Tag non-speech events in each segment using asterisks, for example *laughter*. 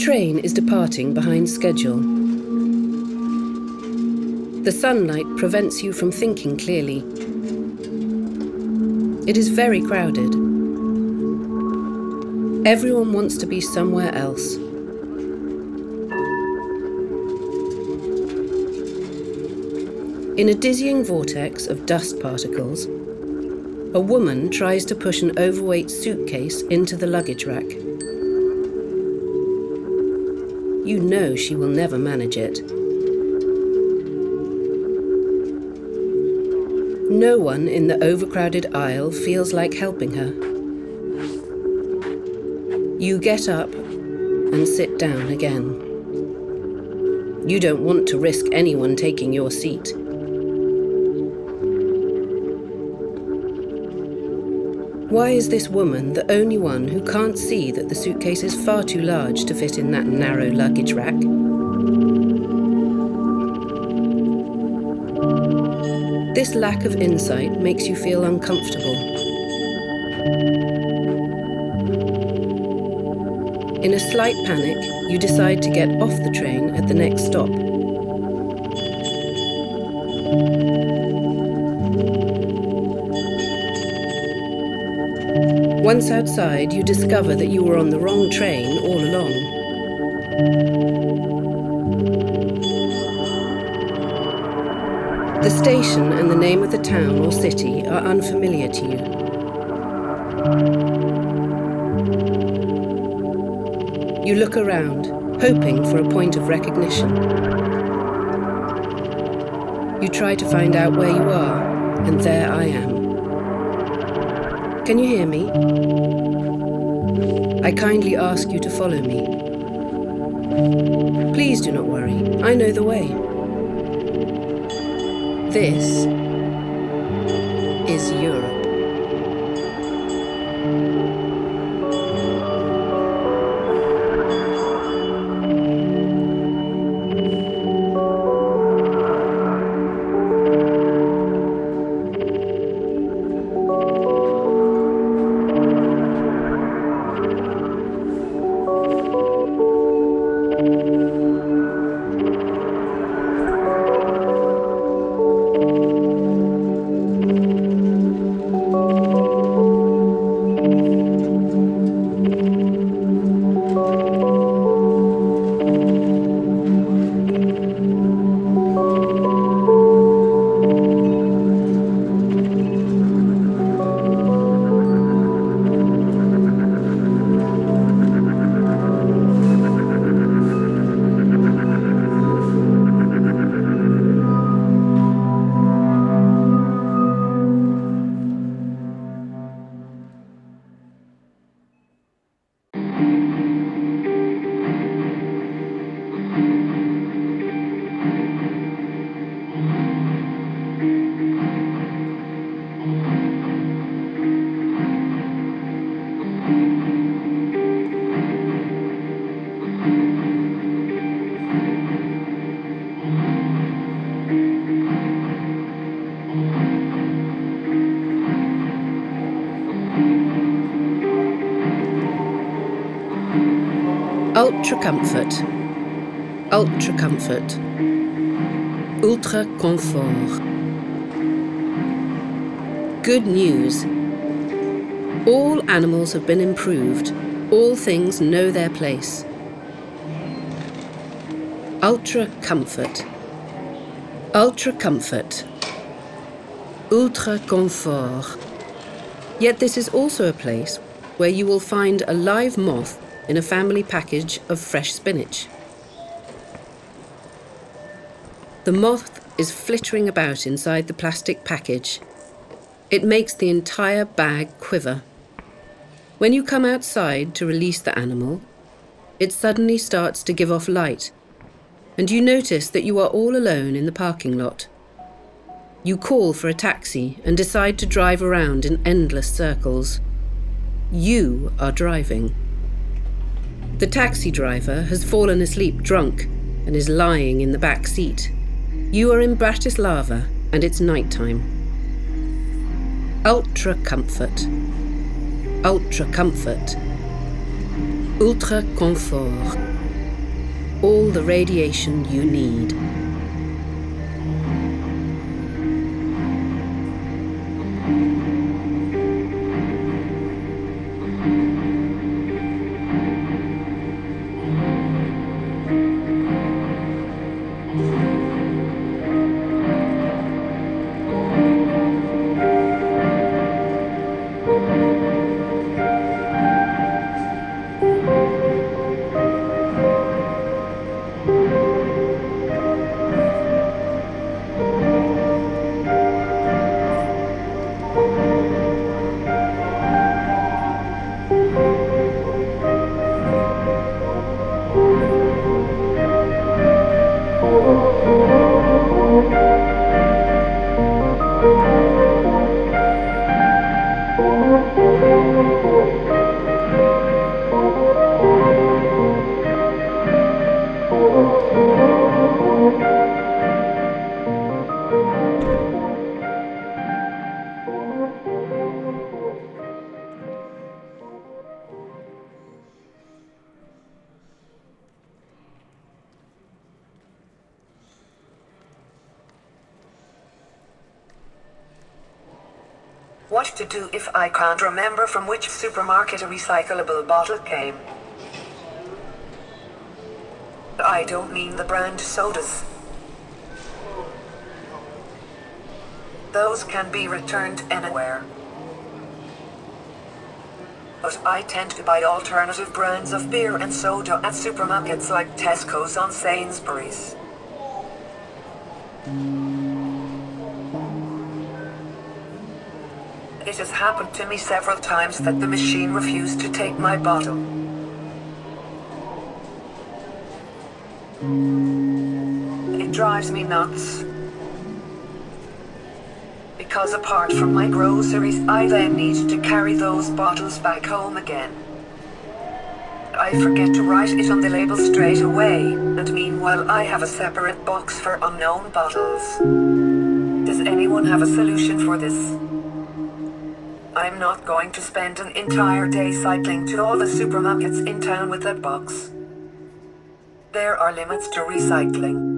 Train is departing behind schedule. The sunlight prevents you from thinking clearly. It is very crowded. Everyone wants to be somewhere else. In a dizzying vortex of dust particles, a woman tries to push an overweight suitcase into the luggage rack. You know she will never manage it. No one in the overcrowded aisle feels like helping her. You get up and sit down again. You don't want to risk anyone taking your seat. Why is this woman the only one who can't see that the suitcase is far too large to fit in that narrow luggage rack? This lack of insight makes you feel uncomfortable. In a slight panic, you decide to get off the train at the next stop. Once outside, you discover that you were on the wrong train all along. The station and the name of the town or city are unfamiliar to you. You look around, hoping for a point of recognition. You try to find out where you are, and there I am. Can you hear me? I kindly ask you to follow me. Please do not worry, I know the way. This Ultra comfort. Ultra comfort. Ultra confort. Good news. All animals have been improved. All things know their place. Ultra comfort. Ultra comfort. Ultra confort. Yet this is also a place where you will find a live moth in a family package of fresh spinach. The moth is flittering about inside the plastic package. It makes the entire bag quiver. When you come outside to release the animal, it suddenly starts to give off light, and you notice that you are all alone in the parking lot. You call for a taxi and decide to drive around in endless circles. You are driving. The taxi driver has fallen asleep drunk and is lying in the back seat. You are in Bratislava and it's night time. Ultra comfort. Ultra comfort. Ultra Confort. All the radiation you need. From which supermarket a recyclable bottle came? I don't mean the brand sodas. Those can be returned anywhere. But I tend to buy alternative brands of beer and soda at supermarkets like Tesco's on Sainsbury's. Has happened to me several times that the machine refused to take my bottle. It drives me nuts. Because apart from my groceries, I then need to carry those bottles back home again. I forget to write it on the label straight away, and meanwhile I have a separate box for unknown bottles. Does anyone have a solution for this? I'm not going to spend an entire day cycling to all the supermarkets in town with that box. There are limits to recycling.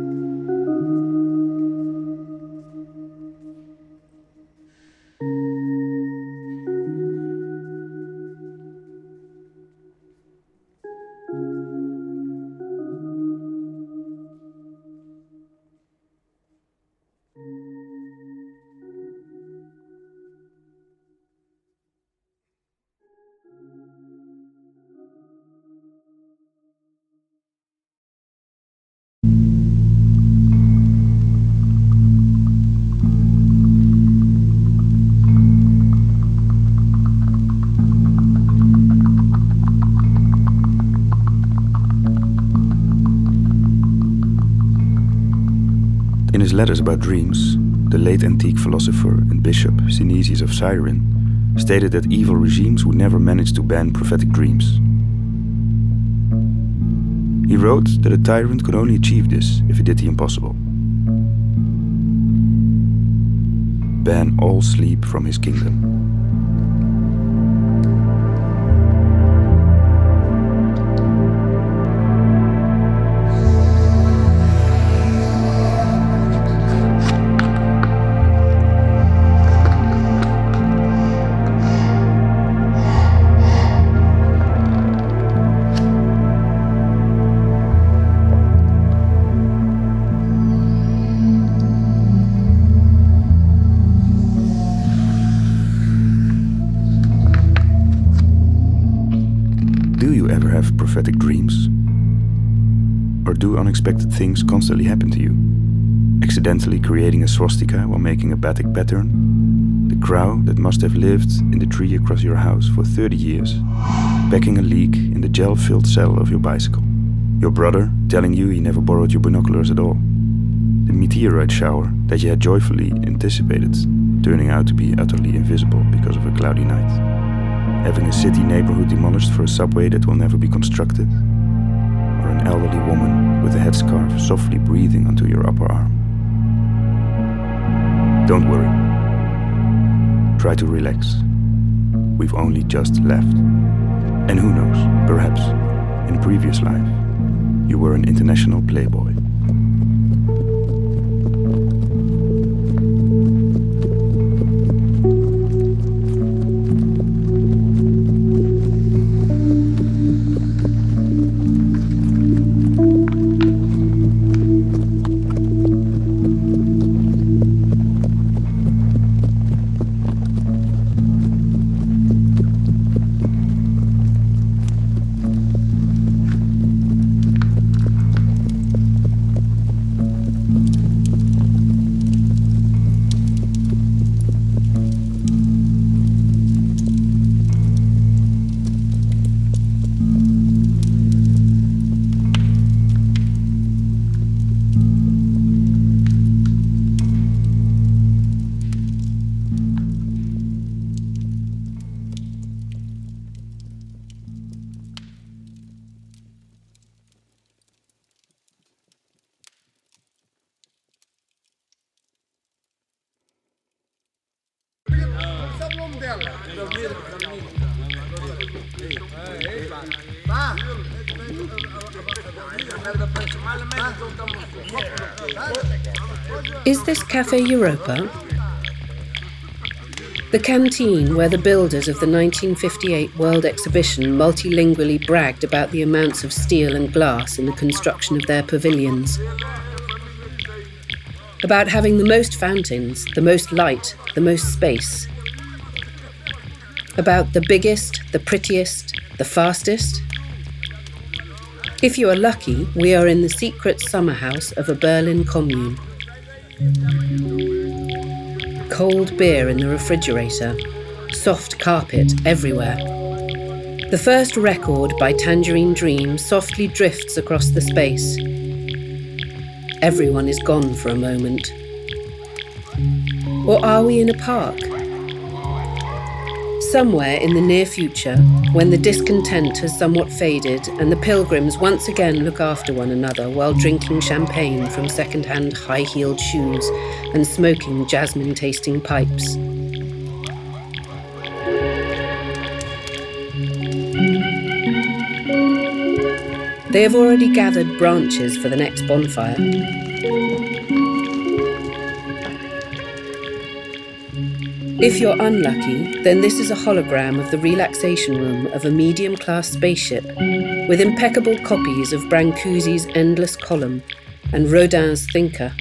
His letters about dreams, the late antique philosopher and bishop Synesius of Cyrene stated that evil regimes would never manage to ban prophetic dreams. He wrote that a tyrant could only achieve this if he did the impossible ban all sleep from his kingdom. Unexpected things constantly happen to you? Accidentally creating a swastika while making a batik pattern? The crow that must have lived in the tree across your house for 30 years? Packing a leak in the gel filled cell of your bicycle? Your brother telling you he never borrowed your binoculars at all? The meteorite shower that you had joyfully anticipated turning out to be utterly invisible because of a cloudy night? having a city neighborhood demolished for a subway that will never be constructed, an elderly woman with a headscarf softly breathing onto your upper arm. Don't worry. Try to relax. We've only just left. And who knows, perhaps In previous life, you were an international playboy. Europa? The canteen where the builders of the 1958 World Exhibition multilingually bragged about the amounts of steel and glass in the construction of their pavilions. About having the most fountains, the most light, the most space. About the biggest, the prettiest, the fastest. If you are lucky, we are in the secret summer house of a Berlin commune. Cold beer in the refrigerator, soft carpet everywhere. The first record by Tangerine Dream softly drifts across the space. Everyone is gone for a moment. Or are we in a park? Somewhere in the near future, when the discontent has somewhat faded and the pilgrims once again look after one another while drinking champagne from second hand high heeled shoes and smoking jasmine tasting pipes. They have already gathered branches for the next bonfire. If you're unlucky, then this is a hologram of the relaxation room of a medium class spaceship with impeccable copies of Brancusi's Endless Column and Rodin's Thinker.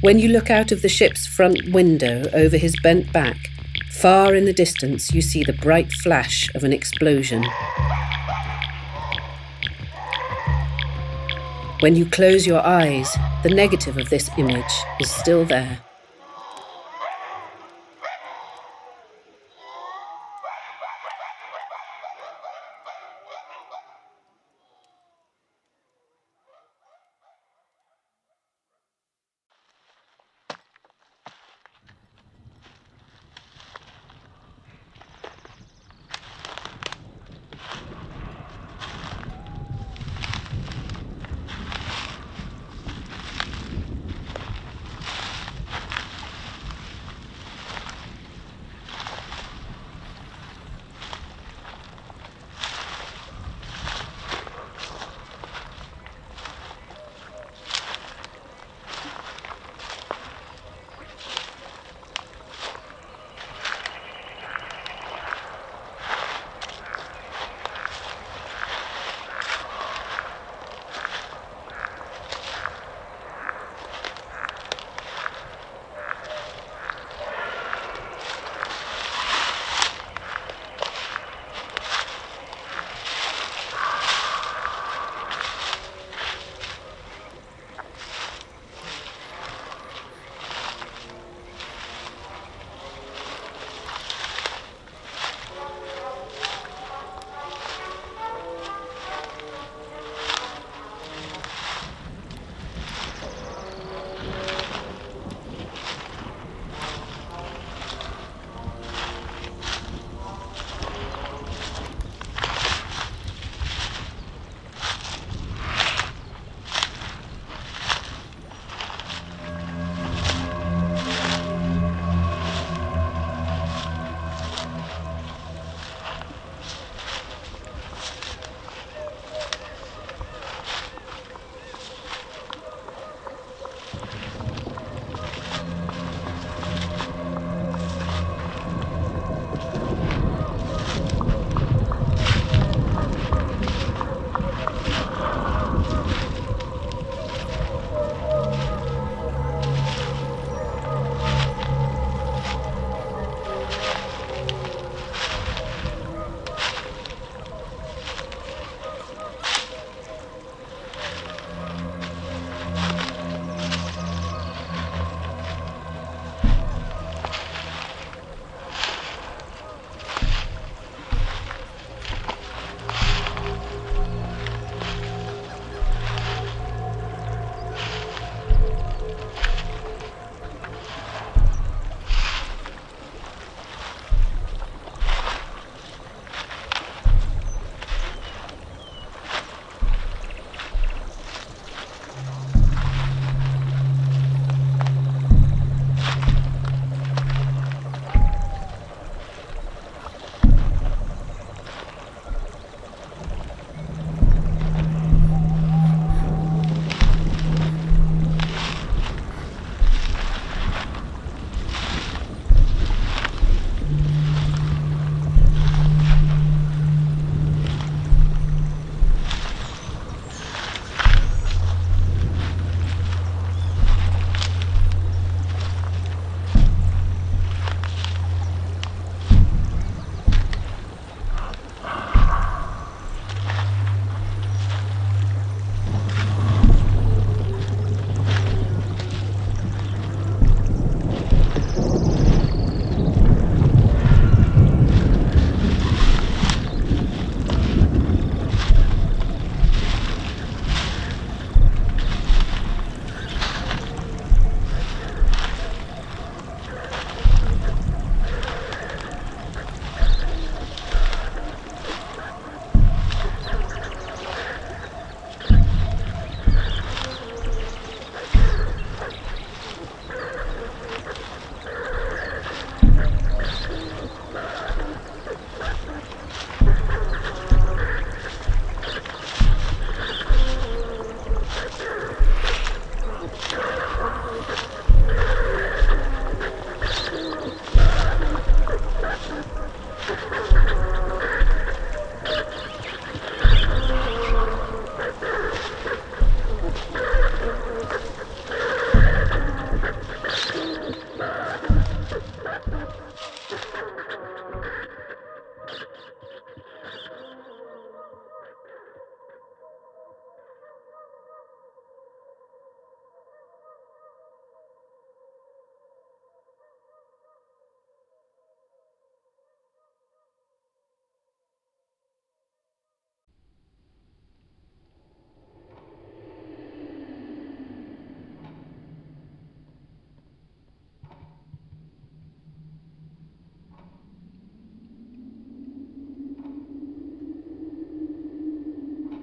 When you look out of the ship's front window over his bent back, far in the distance you see the bright flash of an explosion. When you close your eyes, the negative of this image is still there.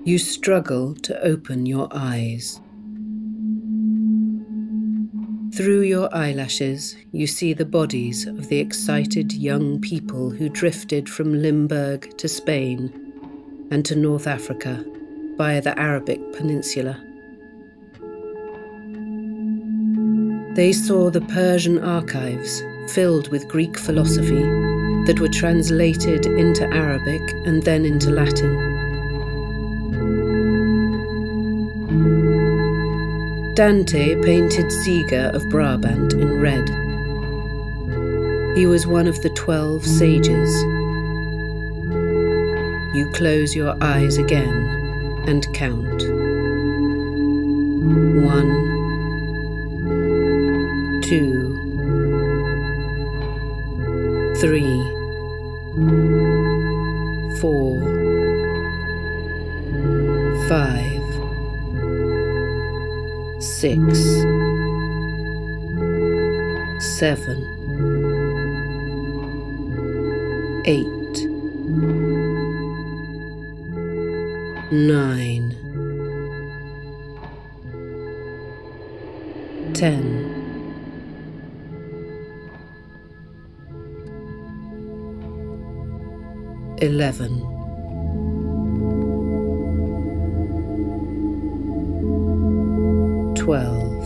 You struggle to open your eyes. Through your eyelashes, you see the bodies of the excited young people who drifted from Limburg to Spain and to North Africa via the Arabic Peninsula. They saw the Persian archives filled with Greek philosophy that were translated into Arabic and then into Latin. Dante painted Siger of Brabant in red. He was one of the twelve sages. You close your eyes again and count. One, two, three, four, five six, seven, eight, nine, ten. Eleven. Twelve.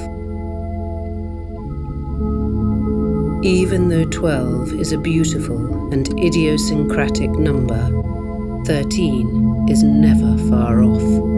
Even though twelve is a beautiful and idiosyncratic number, thirteen is never far off.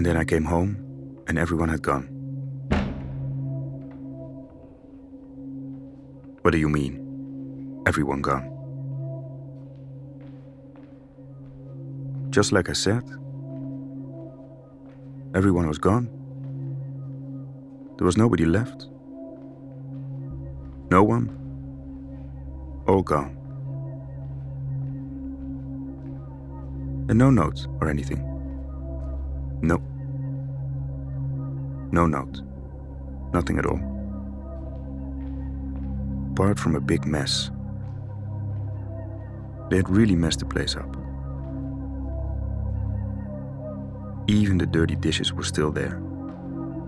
And then I came home, and everyone had gone. What do you mean? Everyone gone? Just like I said, everyone was gone. There was nobody left. No one. All gone. And no notes or anything. Nope. No note. Nothing at all. Apart from a big mess. They had really messed the place up. Even the dirty dishes were still there.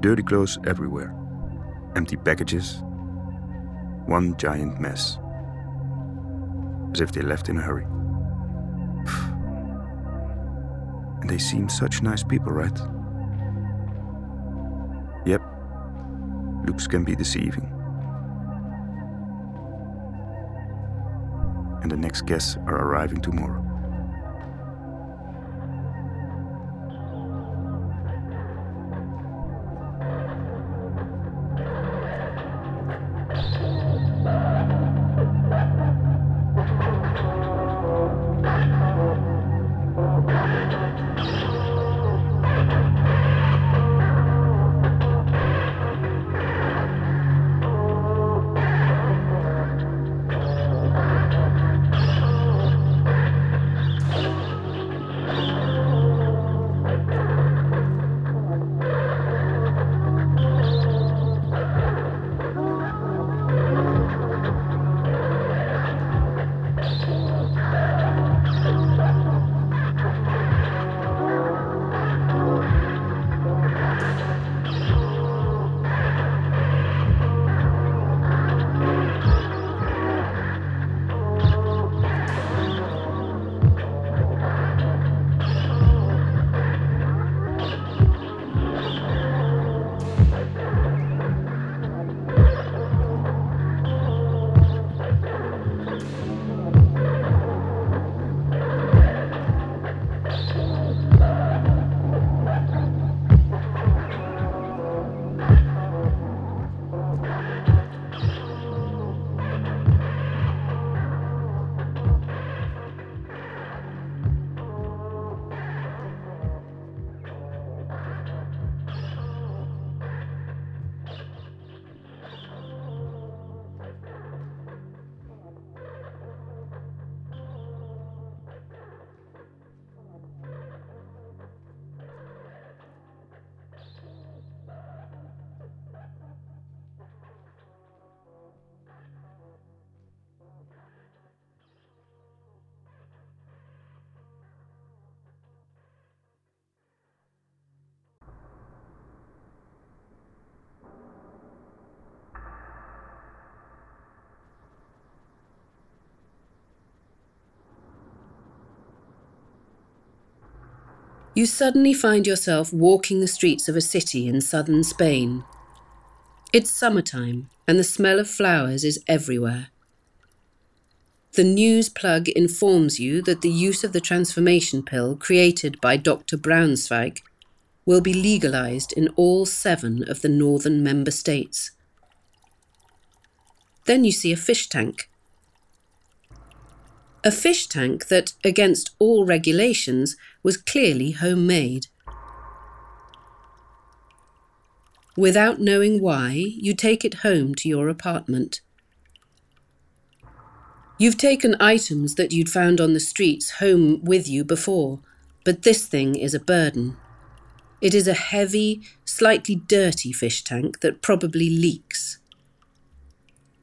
Dirty clothes everywhere. Empty packages. One giant mess. As if they left in a hurry. *sighs* and they seemed such nice people, right? Yep, looks can be deceiving. And the next guests are arriving tomorrow. You suddenly find yourself walking the streets of a city in southern Spain. It's summertime, and the smell of flowers is everywhere. The news plug informs you that the use of the transformation pill created by Dr. Braunschweig will be legalized in all seven of the northern member states. Then you see a fish tank. A fish tank that, against all regulations, was clearly homemade. Without knowing why, you take it home to your apartment. You've taken items that you'd found on the streets home with you before, but this thing is a burden. It is a heavy, slightly dirty fish tank that probably leaks.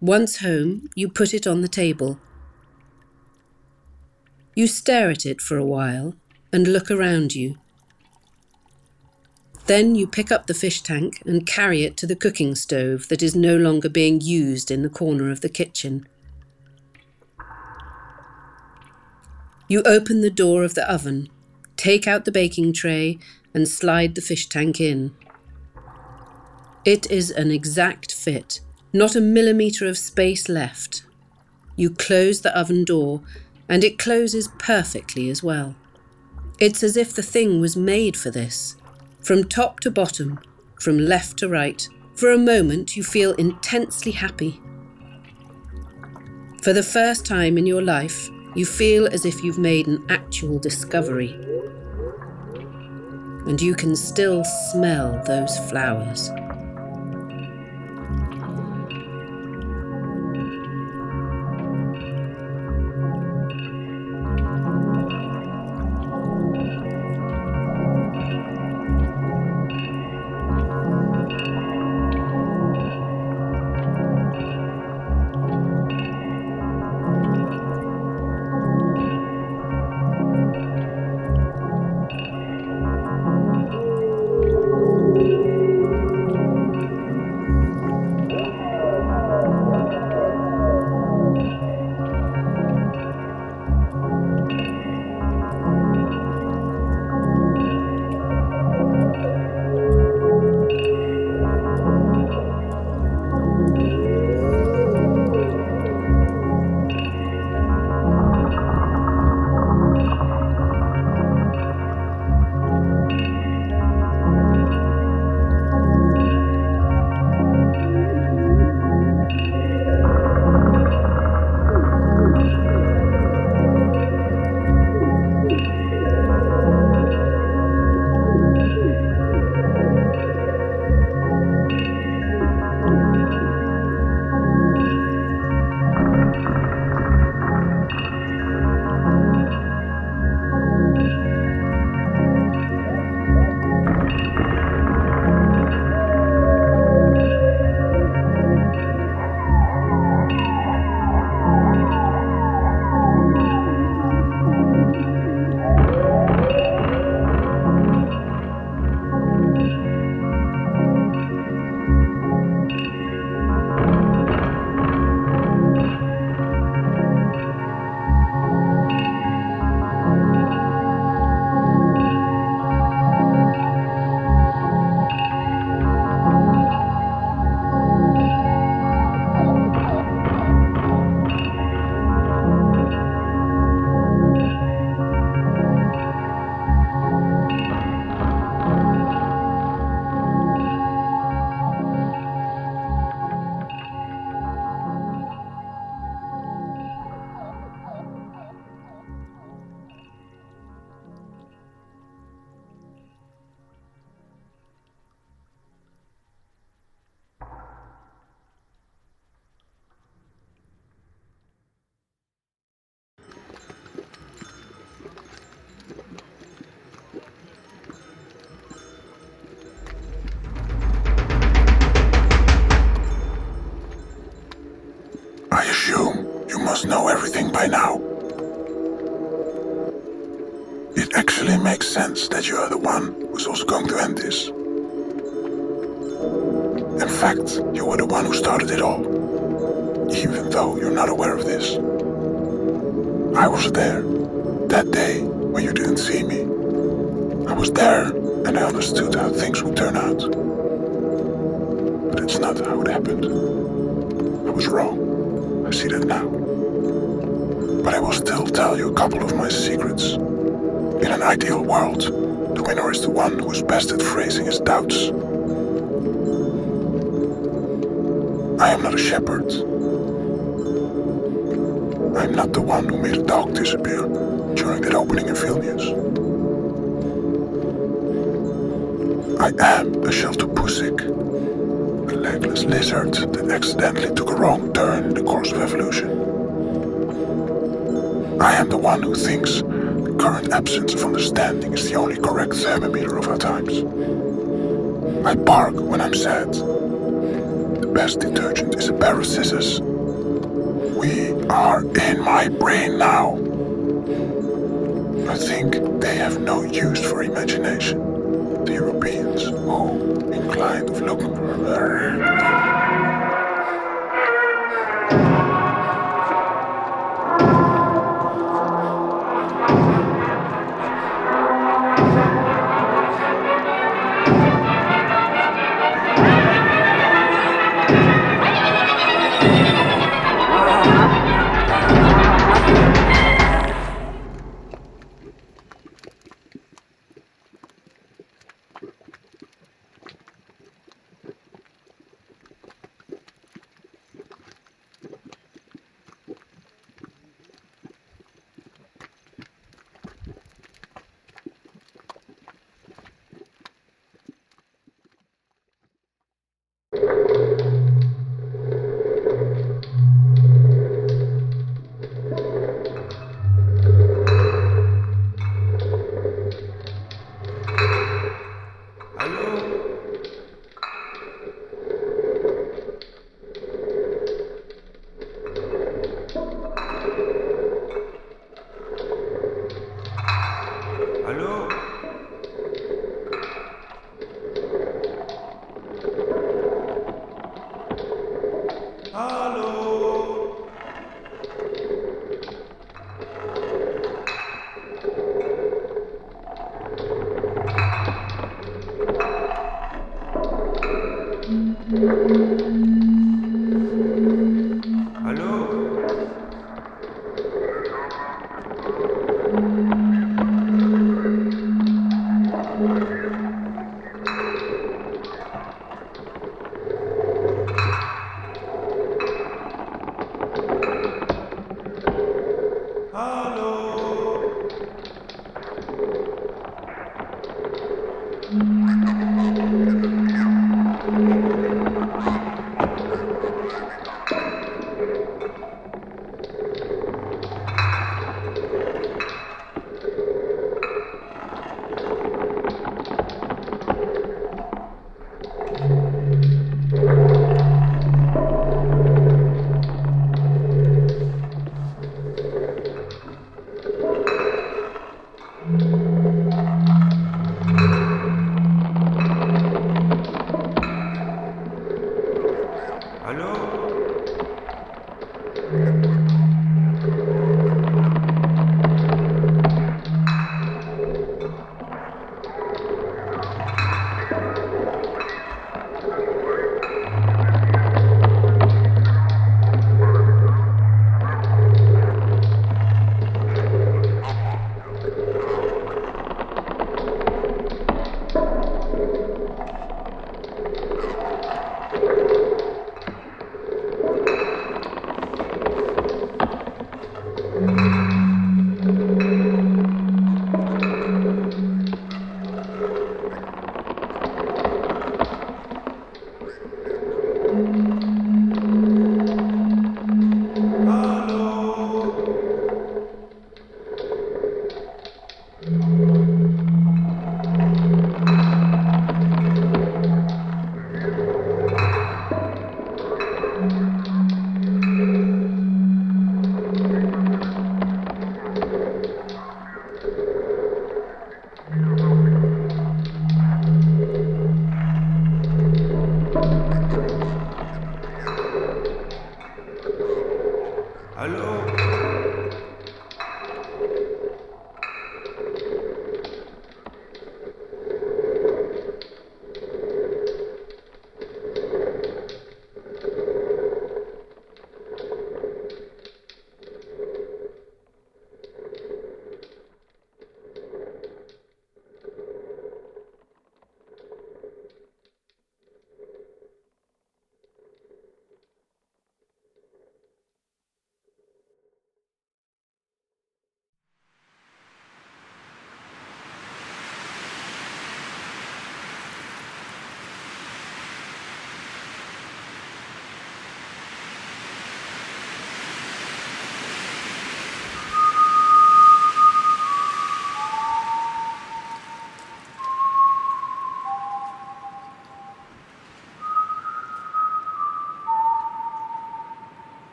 Once home, you put it on the table. You stare at it for a while and look around you. Then you pick up the fish tank and carry it to the cooking stove that is no longer being used in the corner of the kitchen. You open the door of the oven, take out the baking tray, and slide the fish tank in. It is an exact fit, not a millimetre of space left. You close the oven door, and it closes perfectly as well. It's as if the thing was made for this. From top to bottom, from left to right, for a moment you feel intensely happy. For the first time in your life, you feel as if you've made an actual discovery. And you can still smell those flowers. By now. It actually makes sense that you are the one who's also going to end this. In fact, you were the one who started it all, even though you're not aware of this. I was there, that day, when you didn't see me. I was there and I understood how things would turn out. But it's not how it happened. I was wrong. I see that now. But I will still tell you a couple of my secrets. In an ideal world, the winner is the one who is best at phrasing his doubts. I am not a shepherd. I am not the one who made a dog disappear during that opening in Vilnius. I am a Sheltopusik, a legless lizard that accidentally took a wrong turn in the course of evolution. I am the one who thinks the current absence of understanding is the only correct thermometer of our times. I bark when I'm sad. The best detergent is a pair of scissors. We are in my brain now. I think they have no use for imagination. The Europeans, oh, inclined of looking for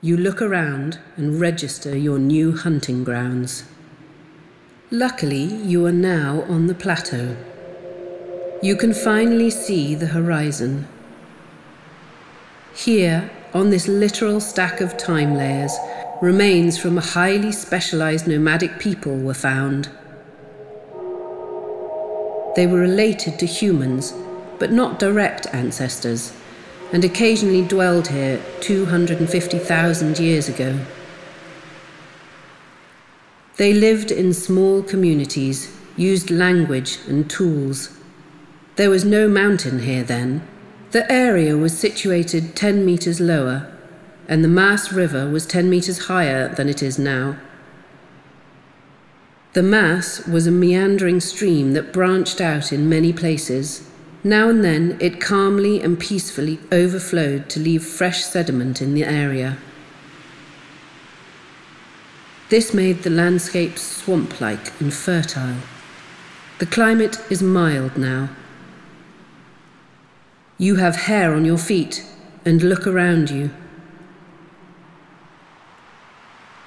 you look around and register your new hunting grounds. Luckily, you are now on the plateau. You can finally see the horizon. Here, on this literal stack of time layers, remains from a highly specialized nomadic people were found. They were related to humans, but not direct ancestors, and occasionally dwelled here 250,000 years ago. They lived in small communities, used language and tools. There was no mountain here then. The area was situated 10 metres lower, and the Maas River was 10 metres higher than it is now. The Maas was a meandering stream that branched out in many places. Now and then it calmly and peacefully overflowed to leave fresh sediment in the area. This made the landscape swamp like and fertile. The climate is mild now. You have hair on your feet and look around you.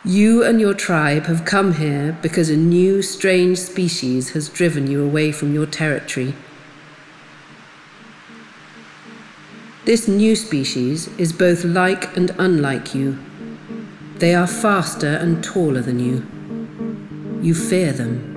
You and your tribe have come here because a new, strange species has driven you away from your territory. This new species is both like and unlike you. They are faster and taller than you. You fear them.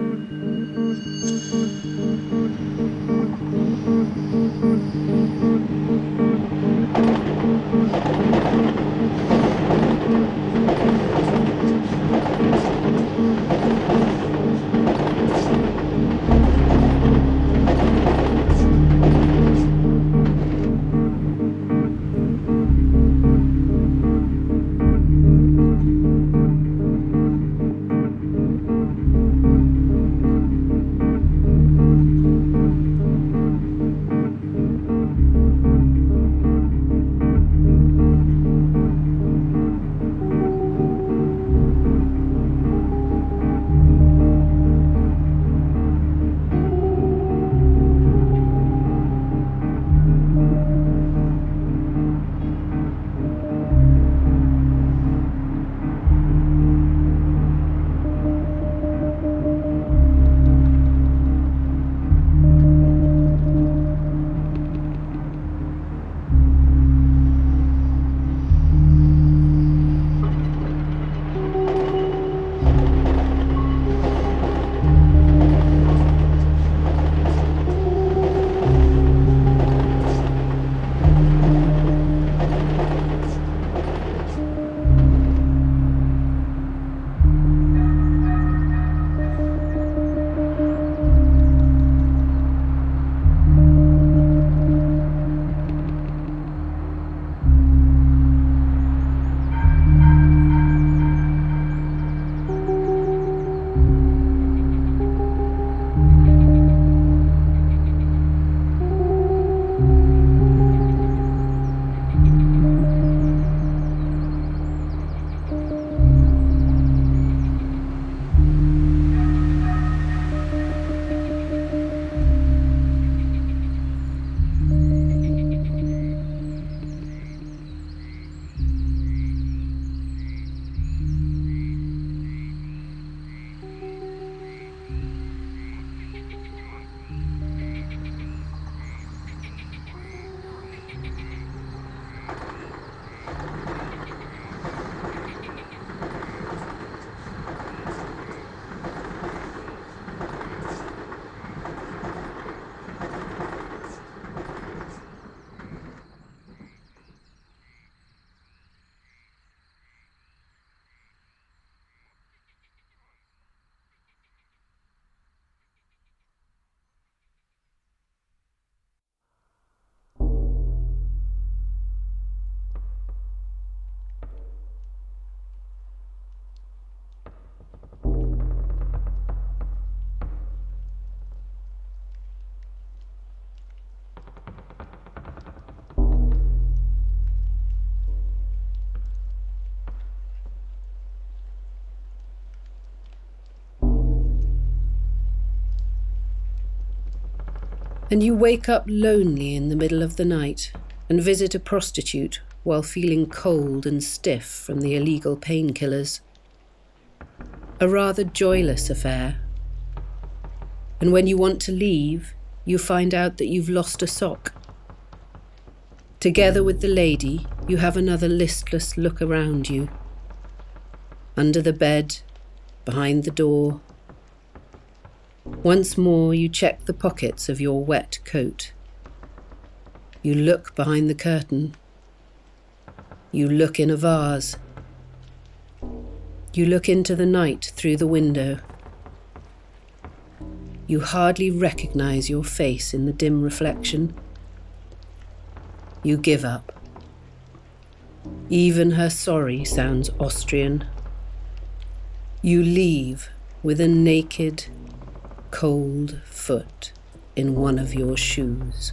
And you wake up lonely in the middle of the night and visit a prostitute while feeling cold and stiff from the illegal painkillers. A rather joyless affair. And when you want to leave, you find out that you've lost a sock. Together with the lady, you have another listless look around you. Under the bed, behind the door. Once more, you check the pockets of your wet coat. You look behind the curtain. You look in a vase. You look into the night through the window. You hardly recognize your face in the dim reflection. You give up. Even her sorry sounds Austrian. You leave with a naked, cold foot in one of your shoes.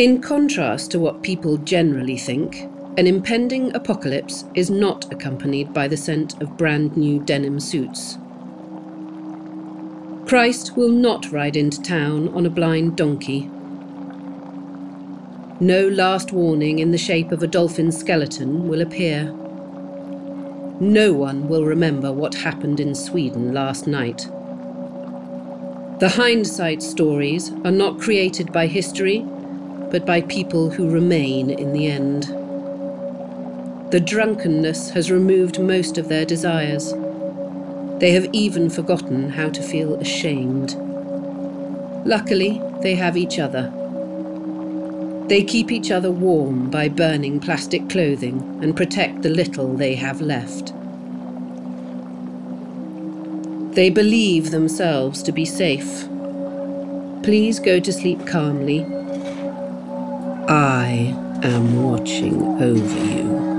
In contrast to what people generally think, an impending apocalypse is not accompanied by the scent of brand new denim suits. Christ will not ride into town on a blind donkey. No last warning in the shape of a dolphin skeleton will appear. No one will remember what happened in Sweden last night. The hindsight stories are not created by history, but by people who remain in the end. The drunkenness has removed most of their desires. They have even forgotten how to feel ashamed. Luckily, they have each other. They keep each other warm by burning plastic clothing and protect the little they have left. They believe themselves to be safe. Please go to sleep calmly I am watching over you.